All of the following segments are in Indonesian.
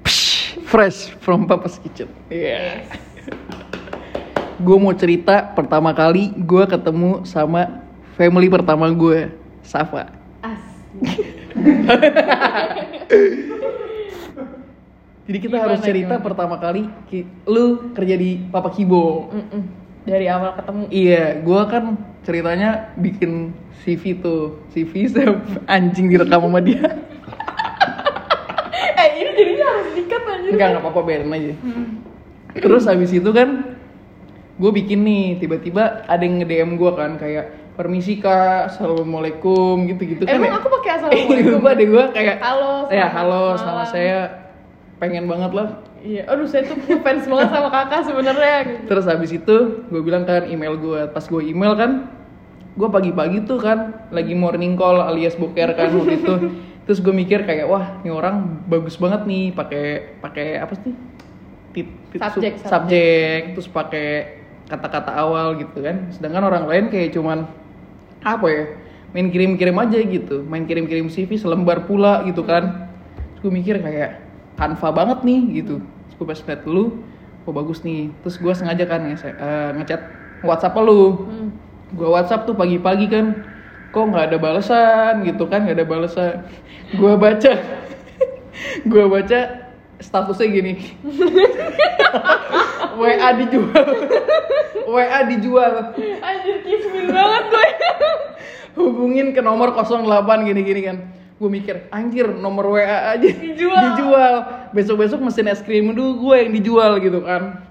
Psh, fresh from Papa's Kitchen. Iya. gue mau cerita pertama kali gue ketemu sama family pertama gue, Safa. As. Jadi kita Gimana, harus cerita gimana? pertama kali ki- lu kerja di Papa Kibo. Mm-mm. Dari awal ketemu. Iya, gue kan ceritanya bikin CV tuh, CV anjing direkam sama dia. eh ini jadinya dikat aja. Enggak, nggak apa-apa biarin aja. Hmm. Terus habis itu kan gue bikin nih, tiba-tiba ada yang nge-DM gue kan kayak permisi kak, assalamualaikum gitu-gitu kan. Emang ya. aku pakai Eh, assalamualaikum. lupa deh gue kayak Halo, ya halo, malam." sama saya pengen banget lah. Iya, aduh saya tuh fans banget sama kakak sebenarnya. gitu. Terus habis itu gue bilang kan email gue, pas gue email kan, gue pagi-pagi tuh kan lagi morning call alias boker kan waktu itu. Terus gue mikir kayak wah ini orang bagus banget nih pakai pakai apa sih? Tit- tit- Subjek, sub- subjek, terus pakai kata-kata awal gitu kan. Sedangkan orang lain kayak cuman apa ya? Main kirim-kirim aja gitu, main kirim-kirim CV selembar pula gitu kan. Terus gue mikir kayak Canva banget nih gitu. Terus gue pas liat lu, oh bagus nih. Terus gue sengaja kan nge- eh, ngechat WhatsApp lu. Hmm. Gue WhatsApp tuh pagi-pagi kan, kok nggak ada balasan gitu kan, nggak ada balasan. Gue baca, gue baca statusnya gini. WA dijual, WA dijual. Anjir kismin banget gue. Hubungin ke nomor 08 gini-gini kan. Gue mikir, anjir nomor WA aja Dijual. dijual. Besok-besok mesin es krim dulu gue yang dijual gitu kan.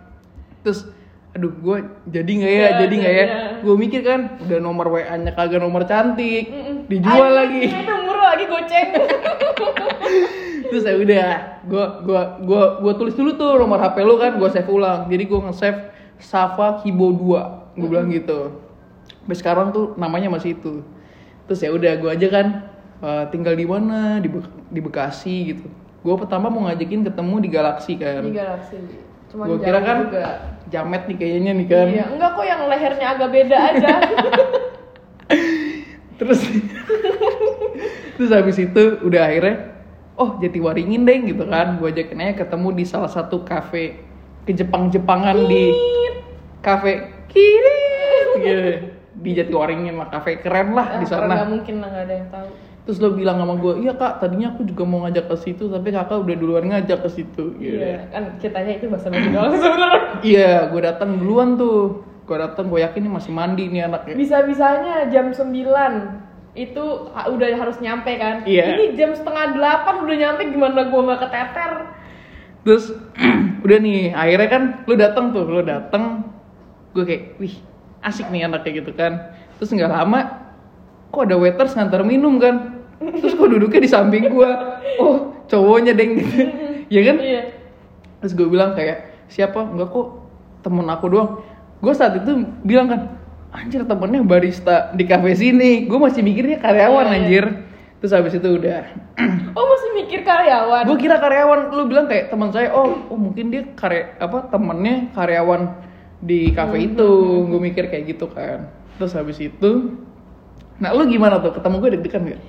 Terus, aduh gue jadi nggak ya, Ya, jadi nggak ya. ya. Gue mikir kan, udah nomor WA-nya kagak nomor cantik, Mm-mm. dijual lagi. Itu murah lagi goceng. Terus ya udah, gue gua gua gua tulis dulu tuh nomor HP lu kan, gue save ulang. Jadi gue nge-save Safa Kibo 2, gue bilang gitu. Sampai sekarang tuh namanya masih itu. Terus ya udah, gue aja kan eh, tinggal di mana di, Bek- di Bekasi gitu. Gue pertama mau ngajakin ketemu di Galaxy kan. Di galaksi. Cuma Gue kira kan juga. Jamet nih kayaknya nih kan. Iya, enggak kok yang lehernya agak beda aja. Terus terus habis itu udah akhirnya oh Jatiwaringin deh gitu kan. Gue ajakin aja ketemu di salah satu kafe ke Jepang-Jepangan di kafe kiri gitu. Di Jatiwaringin lah kafe keren lah di Ah, sana. Nggak mungkin lah nggak ada yang tahu. Terus lo bilang sama gue, iya kak, tadinya aku juga mau ngajak ke situ, tapi kakak udah duluan ngajak ke situ. Gitu. Iya, kan ceritanya itu bahasa basi doang sebenarnya. Iya, gue datang duluan tuh. Gue datang, gue yakin nih masih mandi nih anaknya. Bisa-bisanya jam 9 itu udah harus nyampe kan? Iya. Ini jam setengah delapan udah nyampe gimana gua nggak keteter? Terus udah nih, akhirnya kan lu datang tuh, lu datang, gue kayak, wih asik nih anaknya gitu kan. Terus nggak lama, kok ada waiters ngantar minum kan? Terus kok duduknya di samping gue, oh cowoknya deng gitu, ya kan? Iya. Terus gue bilang kayak, siapa? Enggak kok, temen aku doang. Gue saat itu bilang kan, anjir temennya barista di kafe sini. Gue masih mikirnya karyawan Iya, iya. anjir. Terus habis itu udah, Oh masih mikir karyawan? gue kira karyawan lu bilang kayak teman saya oh oh mungkin dia karya apa temennya karyawan di kafe Hmm, itu gue mikir kayak gitu kan terus habis itu nah lu gimana tuh ketemu gue deg-degan gak?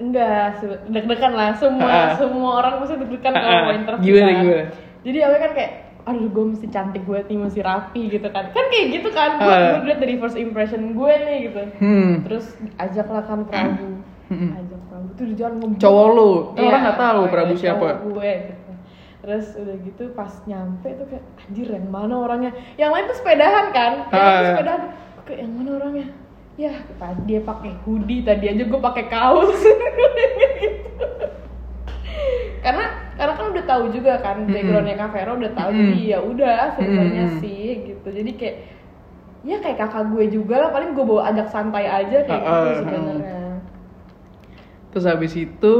Enggak, deg-degan lah. Semua semua orang pasti deg-degan kalau mau interview. Gimana, kan. gimana? Jadi awalnya kan kayak aduh gue mesti cantik gue nih mesti rapi gitu kan kan kayak gitu kan gue Ah. gue liat dari first impression gue nih gitu hmm terus ajaklah kan Prabu Hmm. ajak Prabu tuh di jalan ngomong cowok lu Iya, orang nggak tahu Prabu siapa gue gitu. terus udah gitu pas nyampe tuh kayak anjir yang mana orangnya yang lain tuh sepedahan kan yang Ah. sepedahan kayak yang mana orangnya ya dia pakai hoodie tadi aja gue pakai kaos. Gitu. karena karena kan udah tahu juga kan Mm-mm. backgroundnya Kak Vero udah tahu jadi ya udah sebenarnya Mm-mm. sih gitu. Jadi kayak ya kayak kakak gue juga lah paling gue bawa ajak santai aja kayak Ah, gitu sebenarnya. Terus habis itu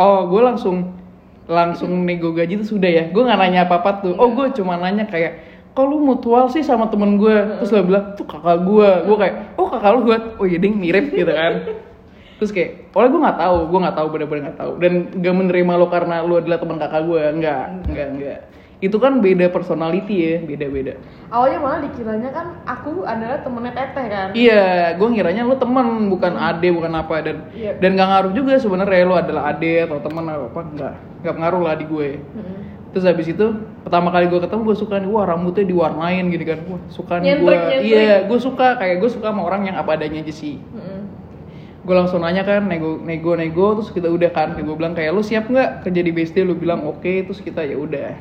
oh gue langsung langsung nego gaji tuh sudah ya. Gue nggak nanya apa apa tuh. Oh gue cuma nanya kayak kok lu mutual sih sama temen gue? Terus lo bilang tuh kakak gue gue kayak oh kakak lu gue oh iya ding mirip gitu kan. Terus kayak oleh gue nggak tahu gue nggak tahu bener-bener nggak tahu. Dan gak menerima lo karena lu adalah teman kakak gue enggak enggak enggak itu kan beda personality ya beda-beda. Awalnya malah dikiranya kan aku adalah temennya teteh kan? Iya gue ngiranya lu teman bukan ade bukan apa. Dan Iya. dan gak ngaruh juga sebenarnya lu adalah ade atau teman atau apa enggak nggak pengaruh lah di gue. Mm-mm. Terus habis itu pertama kali gue ketemu gue suka nih wah rambutnya diwarnain gini kan. Wah suka nih gue iya gue suka kayak gue suka sama orang yang apa adanya aja sih. Mm-mm. gue langsung nanya kan nego nego nego terus kita udah kan. Gue bilang kayak lu siap nggak kerja di BSD lu bilang oke terus kita ya udah.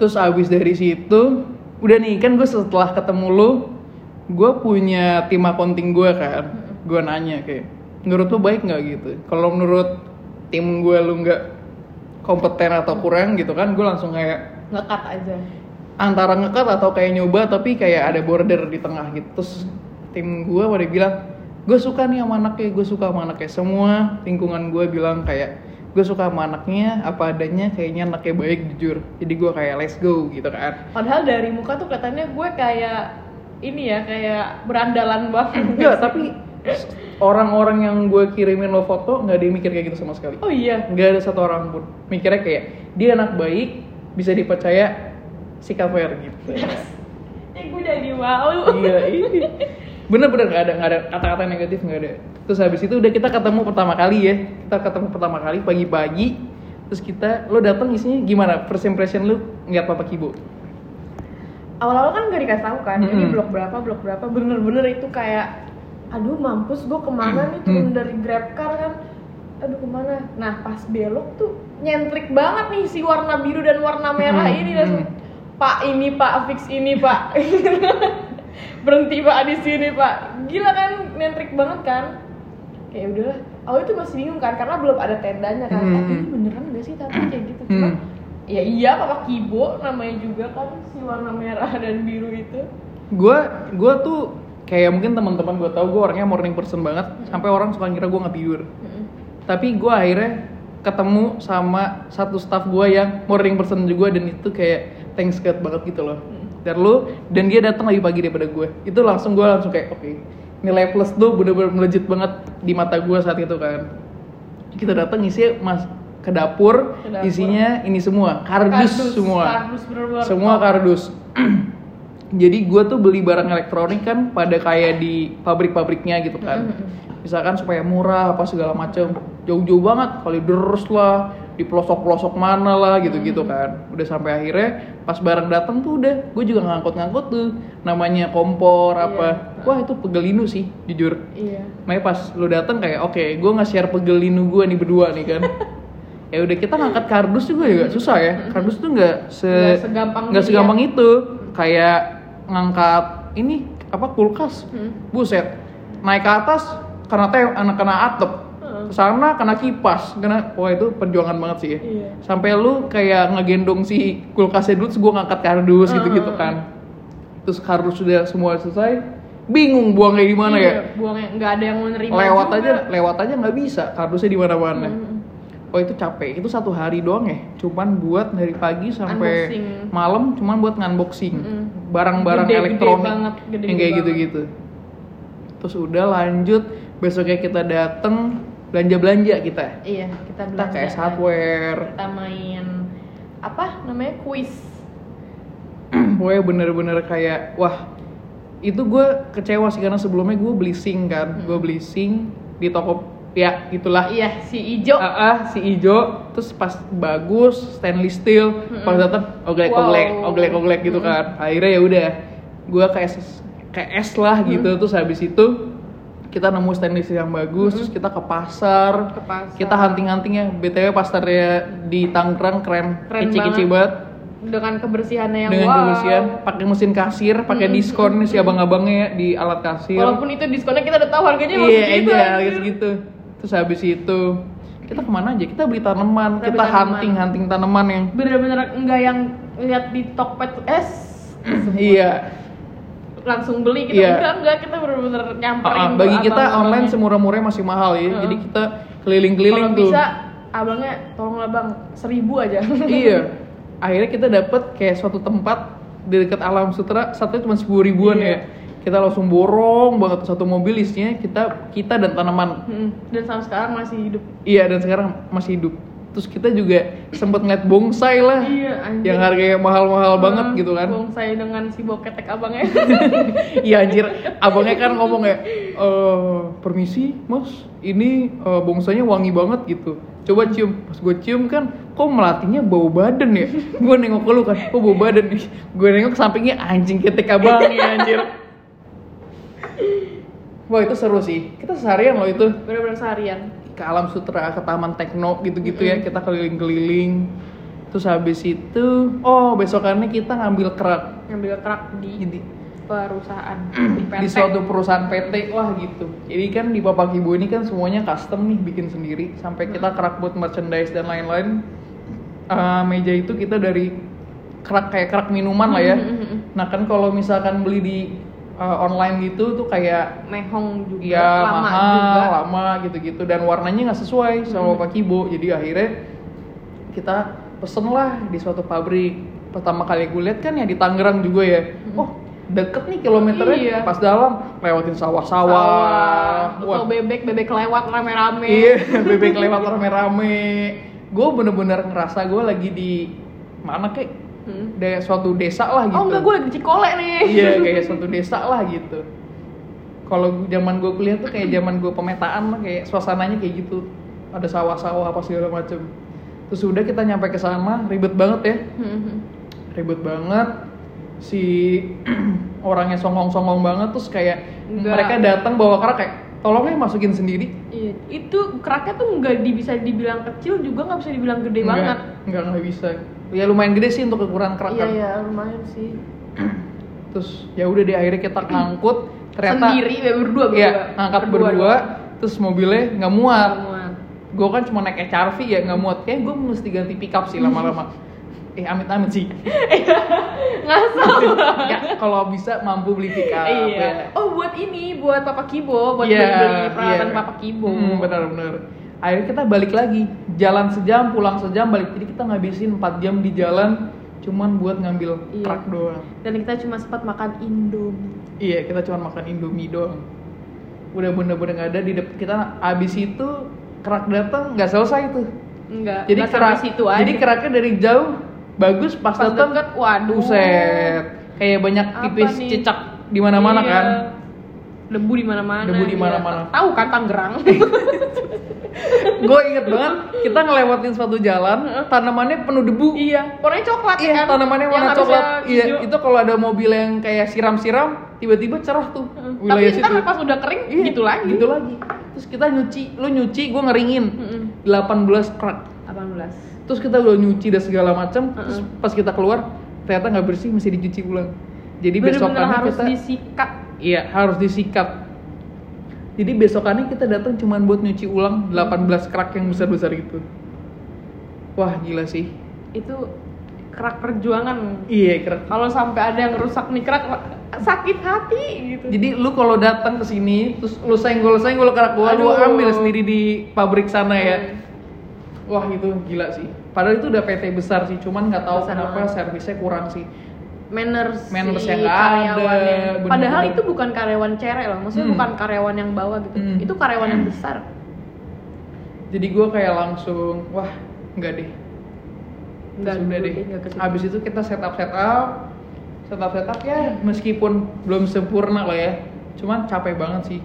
Terus abis dari situ udah nih kan gue setelah ketemu lu gue punya tim accounting gue kan. Gue nanya kayak menurut lu baik nggak gitu? Kalau menurut tim gue lu nggak kompeten atau kurang gitu kan gue langsung kayak ngekat aja. antara ngekat atau kayak nyoba tapi kayak ada border di tengah gitu. Terus tim gue pada bilang gue suka nih sama anaknya gue suka sama anaknya semua. Lingkungan gue bilang kayak gue suka sama anaknya apa adanya kayaknya anaknya baik jujur. Jadi gue kayak let's go gitu kan. Padahal dari muka tuh kelihatannya gue kayak ini ya kayak berandalan banget. Enggak tapi orang-orang yang gue kirimin lo foto nggak ada yang mikir kayak gitu sama sekali oh iya nggak ada satu orang pun mikirnya kayak dia anak baik bisa dipercaya sikap fair gitu ya gue jadi malu Gila ini. Bener-bener gak ada nggak ada kata-kata negatif nggak ada. Terus habis itu udah kita ketemu pertama kali ya. Kita ketemu pertama kali pagi-pagi. Terus kita lo datang isinya gimana? First impression lu ngeliat Papa Kibo? awal-awal kan gak dikasih tahu kan ini Mm-mm. blok berapa blok berapa bener-bener itu kayak aduh mampus gue ke mana nih turun dari grab car kan? Aduh ke mana? Nah pas belok tuh nyentrik banget nih si warna biru dan warna merah Mm. ini langsung pak ini pak fix ini pak. Berhenti pak di sini pak. Gila kan nyentrik banget kan? Kayak udahlah. Awal itu masih bingung kan karena belum ada tendanya kan. Mm. Eh, ini beneran gak sih tapi kayak gitu. Cuma Hmm. ya iya papa kibo namanya juga kan si warna merah dan biru itu. Gue gue tuh kayak mungkin teman-teman gue tau gue orangnya morning person banget. Sampai orang suka ngira gue nggak tidur. Tapi gue akhirnya ketemu sama satu staff gue yang morning person juga dan itu kayak thanks God banget gitu loh. Dan lu dan dia datang lebih pagi daripada gue. Itu langsung gue langsung kayak oke nilai plus tuh bener-bener melejit banget di mata gue saat itu kan. Kita datang isi mas ke dapur, Ke dapur. isinya ini semua kardus, semua kardus semua kardus jadi gue tuh beli barang elektronik kan pada kayak di pabrik-pabriknya gitu kan. Mm-mm. misalkan supaya murah apa segala macam jauh-jauh banget kali deres lah di pelosok-pelosok mana lah gitu-gitu kan. Udah sampai akhirnya pas barang datang tuh udah gue juga ngangkut-ngangkut tuh. Namanya kompor apa. wah itu pegelinu sih jujur. Iya. Makanya pas lu datang kayak oke, gue nge-share pegelinu gue nih berdua nih kan. ya udah kita ngangkat kardus juga ya susah ya. Kardus tuh nggak se Nggak segampang nggak itu segampang itu. Kayak ngangkat ini apa kulkas. Hmm. Buset. Naik ke atas karena teh anak kena atap. Ke sana kena kipas, kena wah itu perjuangan banget sih ya. Iya. Sampai lu kayak ngegendong si kulkasnya dulu, terus gue ngangkat kardus gitu-gitu Heeh. kan. Terus kardus sudah semua selesai, bingung buangnya di mana ya Iya, buangnya nggak ada yang mau nerima lewat juga. aja lewat aja nggak bisa kardusnya di mana mana Mm. Oh itu capek. Itu satu hari doang ya? Cuman buat dari pagi sampai Unboxing. malam cuman buat ngunboxing Mm-mm. barang-barang elektronik banget, gede yang kayak banget. gitu-gitu. Terus udah lanjut besoknya kita dateng belanja belanja kita. Iya kita kita belanja kayak kan. hardware. Kita main apa namanya kuis gue bener-bener kayak wah itu gue kecewa sih karena sebelumnya gue beli sing kan. Gue beli sing di toko ya itulah iya si ijo. Ah, ah, si ijo. Terus pas bagus stainless steel pas datang oglek oglek Wow. oglek oglek gitu kan. Akhirnya ya udah gue kayak es- kayak es lah gitu. Terus habis itu kita nemu stainless steel yang bagus terus kita ke pasar. Ke pasar. kita hunting huntingnya btw pasarnya di Tangerang keren, kece kece banget. dengan kebersihannya yang dengan wow. kebersihan pakai mesin kasir pakai diskon nih si abang-abangnya ya di alat kasir. Walaupun itu diskonnya kita udah tahu harganya mau iya segitu aja anjir. Terus habis itu kita ke mana aja? Kita beli tanaman Kita kita, beli tanaman. hunting hunting tanaman yang bener-bener enggak yang lihat di Tokped es iya. Langsung beli kita Iya. enggak enggak. Kita bener-bener nyamperin tuh bagi kita online semurah-murahnya masih mahal ya. Heeh. jadi kita keliling-keliling tuh bisa abangnya tolonglah bang. Seribu aja. Iya. Akhirnya kita dapet kayak suatu tempat di dekat alam sutra. Satunya cuma sepuluh ribuan Iya. ya kita langsung borong banget. Satu mobil isinya kita kita dan tanaman. Hmm, dan sampai sekarang masih hidup. Iya dan sekarang masih hidup. Terus kita juga sempet ngeliat bonsai lah Iya, anjir. yang harganya mahal-mahal banget Hmm, gitu kan. Bongsai dengan si boketek abangnya. iya anjir. Abangnya kan ngomong ya "Eh, permisi mas. Ini eh, bongsainya wangi banget gitu. Coba cium. Pas gue cium kan kok melatinya bau badan ya? Gue nengok ke lu kan kok bau badan? Gue nengok sampingnya anjing ketek abangnya anjir wah itu seru sih. Kita seharian loh itu. Bener-bener seharian. ke alam sutra ke taman tekno gitu-gitu ya. Kita keliling-keliling. Terus habis itu oh besokannya kita ngambil kerak. Ngambil kerak di di, perusahaan di PT. di suatu perusahaan PT wah gitu. Jadi kan di Bapak Ibu ini kan semuanya custom nih bikin sendiri. Sampai kita kerak buat merchandise dan lain-lain. Eh, meja itu kita dari kerak kayak kerak minuman lah ya. Nah kan kalau misalkan beli di eh, online gitu tuh kayak Mehong juga. Iya lama mahal, juga. lama gitu-gitu dan warnanya nggak sesuai sama Bapak Kibo. Jadi akhirnya kita pesen lah di suatu pabrik. Pertama kali gue lihat kan ya di Tangerang juga ya. Oh deket nih kilometernya Iya. pas dalam lewatin sawah-sawah. Sawah, Wah, atau bebek, bebek lewat rame-rame. iya bebek lewat rame-rame. Gue bener-bener ngerasa gue lagi di mana kek? Hmm. Dari suatu desa lah gitu. Oh enggak, gue lagi Cikole nih. iya kayak suatu desa lah gitu kalau zaman gue kuliah tuh kayak zaman gue pemetaan lah kayak suasananya kayak gitu ada sawah-sawah apa segala macem terus udah kita nyampe ke sana ribet banget ya Hmm. ribet banget si orangnya songong-songong banget terus kayak Enggak. mereka datang bawa kerak kayak tolongnya masukin sendiri Iya, itu keraknya tuh nggak di- bisa dibilang kecil juga nggak bisa dibilang gede Enggak, banget. enggak nggak bisa ya lumayan gede sih untuk ukuran kerak Iya kan. iya lumayan sih. terus ya udah di akhirnya kita ngangkut ternyata Sendiri ya berdua berdua. Iya, ngangkat berdua, doang. terus mobilnya nggak muat. Nggak muat. Gue kan cuma naik HRV ya nggak muat. Kayak gue mesti ganti pickup sih lama-lama. eh amit-amit sih. Ngasal. ya kalau bisa mampu beli pickup. iya. ya. Oh buat ini, buat Papa Kibo, buat Iya, beli peralatan iya. Papa Kibo. Hmm, benar-benar. Akhirnya kita balik lagi. Jalan sejam, pulang sejam, balik. Jadi kita ngabisin 4 jam di jalan cuman buat ngambil Iya. truk doang. Dan kita cuma sempat makan Indomie. Iya, kita cuma makan Indomie doang. Udah bener-bener nggak ada di depan kita abis itu kerak datang nggak selesai tuh. Enggak. jadi kerak situ aja. jadi keraknya dari jauh bagus pas, Pas datang deket, waduh. buset kayak banyak tipis nih? cicak di mana-mana Iya. kan Debu di mana-mana. Debu di iya. mana-mana. Tahu kan Tangerang? gue inget banget kita ngelewatin suatu jalan tanamannya penuh debu iya. Warnanya coklat iya kan? tanamannya warna coklat iya hijau. itu kalau ada mobil yang kayak siram-siram tiba-tiba cerah tuh Tapi wilayah ntar situ pas udah kering Iya, gitu lagi. gitu lagi terus kita nyuci lu nyuci gue ngeringin Mm-mm. 18 kerak 18. Terus kita udah nyuci dan segala macam terus Mm-mm. pas kita keluar ternyata nggak bersih mesti dicuci ulang jadi Bener-bener besokannya harus kita disikat. iya harus disikat jadi besokannya kita datang cuman buat nyuci ulang 18 kerak yang besar besar gitu wah gila sih Itu kerak perjuangan. iya kerak Kalau sampai ada yang rusak nih kerak sakit hati gitu. jadi lu kalau datang ke sini terus lu senggol senggol kerak gua lu Aduh. ambil sendiri di pabrik sana ya Hmm. Wah itu gila sih padahal itu udah PT besar sih cuman nggak tahu Besar kenapa banget. servisnya kurang sih manners, Manners si yang nggak ada, bener-bener. Padahal itu bukan karyawan cerek loh, maksudnya Hmm. bukan karyawan yang bawah gitu. Hmm. Itu karyawan yang besar. jadi gue kayak langsung wah nggak deh Enggak Terus udah deh habis itu kita setup setup setup setup ya meskipun belum sempurna lah ya cuman capek banget sih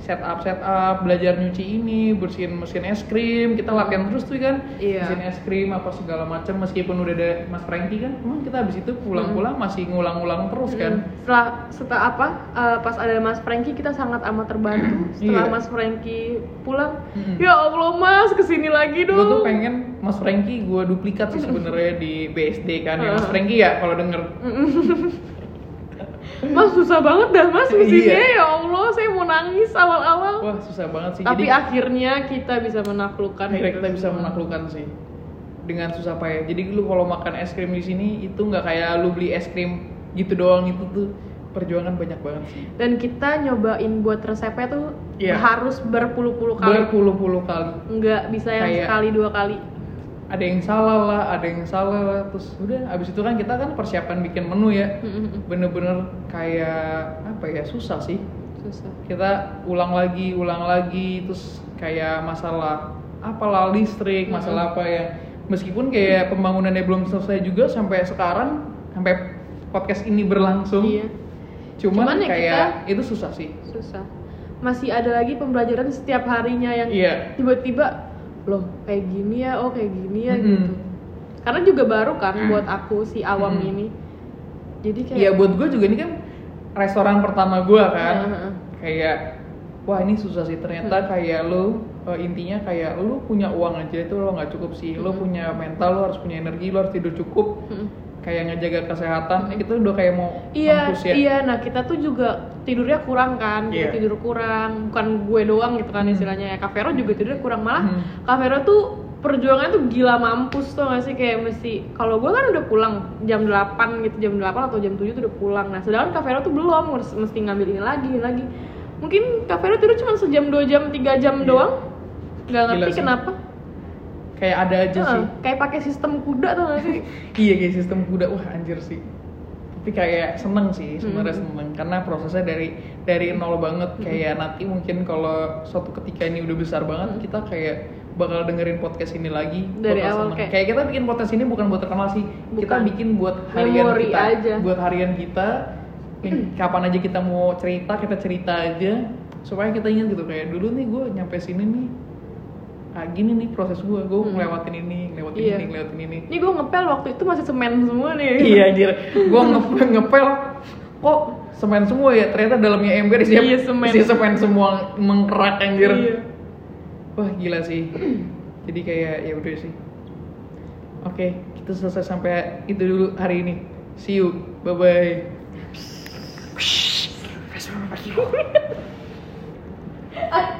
setup setup belajar nyuci ini bersihin mesin es krim kita latihan terus tuh kan Iya. mesin es krim apa segala macam meskipun udah ada Mas Franky kan cuman kita habis itu pulang-pulang masih ngulang-ngulang terus kan. Setelah setelah apa? eh, pas ada Mas Franky kita sangat amat terbantu. Setelah Iya. Mas Franky pulang, Mm-mm. ya Allah Mas ke sini lagi dong. gue tuh pengen Mas Franky gue duplikat sih sebenarnya di BSD kan ya Mas. Franky ya kalau denger Mas susah banget dah Mas ke sini Iya. ya Allah saya mau nangis awal-awal. wah susah banget sih Tapi Jadi- akhirnya kita bisa menaklukkan. akhirnya kita bisa menaklukkan sih dengan susah payah jadi lu kalau makan es krim di sini itu nggak kayak lu beli es krim gitu doang itu tuh perjuangan banyak banget sih Dan kita nyobain buat resepnya tuh Iya. harus berpuluh-puluh kali. berpuluh-puluh kali Nggak bisa yang Kayak- sekali dua kali. Ada yang salah lah ada yang salah lah. Terus udah abis itu kan kita kan persiapan bikin menu ya. Bener-bener kayak apa ya susah sih. Susah. kita ulang lagi ulang lagi terus kayak masalah apalah listrik masalah apa ya. Meskipun kayak pembangunannya belum selesai juga sampai sekarang sampai podcast ini berlangsung. Iya. cuman, Cuman ya kayak itu susah sih. Susah. Masih ada lagi pembelajaran setiap harinya yang iya. tiba-tiba loh kayak gini ya, oh kayak gini ya Mm-mm. gitu. Karena juga baru kan buat aku si awam Mm-mm. ini. Jadi kayak Iya buat gue juga ini kan restoran pertama gue kan Heeh. kayak wah ini susah sih ternyata kayak lo eh, intinya kayak lo punya uang aja itu lo nggak cukup sih lo Mm-mm. punya mental lo harus punya energi lo harus tidur cukup Mm-mm. Kayak ngejaga kesehatan eh, kita udah kayak mau Iya, ya iya. Nah kita tuh juga tidurnya kurang kan, kita tidur kurang. Bukan gue doang gitu kan Hmm. istilahnya. Ya, Kak Vero juga tidurnya kurang malah. Hmm. Kak Vero tuh perjuangannya tuh gila mampus tuh gak sih kayak mesti kalau gue kan udah pulang jam 8 gitu jam 8 atau jam 7 tuh udah pulang nah sedangkan Kak Vero tuh belum harus mesti ngambil ini lagi ini lagi mungkin Kak Vero tidur cuma sejam dua jam tiga jam Iya. doang nggak Gila ngerti sih. Kayak ada aja Heeh, sih. kayak pakai sistem kuda tuh sih? Iya kayak sistem kuda. Wah anjir sih. Tapi kayak seneng sih sebenarnya Hmm. seneng. Karena prosesnya dari dari nol banget. Kayak nanti mungkin kalau suatu ketika ini udah besar banget Hmm. kita kayak bakal dengerin podcast ini lagi. Dari awal seneng. kayak- kayak kita bikin podcast ini bukan buat terkenal sih. Kita Bukan. bikin buat harian Memori kita. aja. buat harian kita. Nih, kapan aja kita mau cerita kita cerita aja. Supaya kita ingat gitu kayak dulu nih gue nyampe sini nih ah gini nih proses gue gue Hmm. ngelewatin ini ngelewatin Iya. ini ngelewatin ini. Ini gue ngepel waktu itu masih semen semua nih. Iya anjir. Gue nge ngepel. Kok semen semua ya? Ternyata dalamnya ember isinya Iya, semen. isi semen semua mengkerak anjir. Iya. wah gila sih. Jadi kayak ya udah sih. Oke kita selesai sampai itu dulu hari ini. See you. Bye bye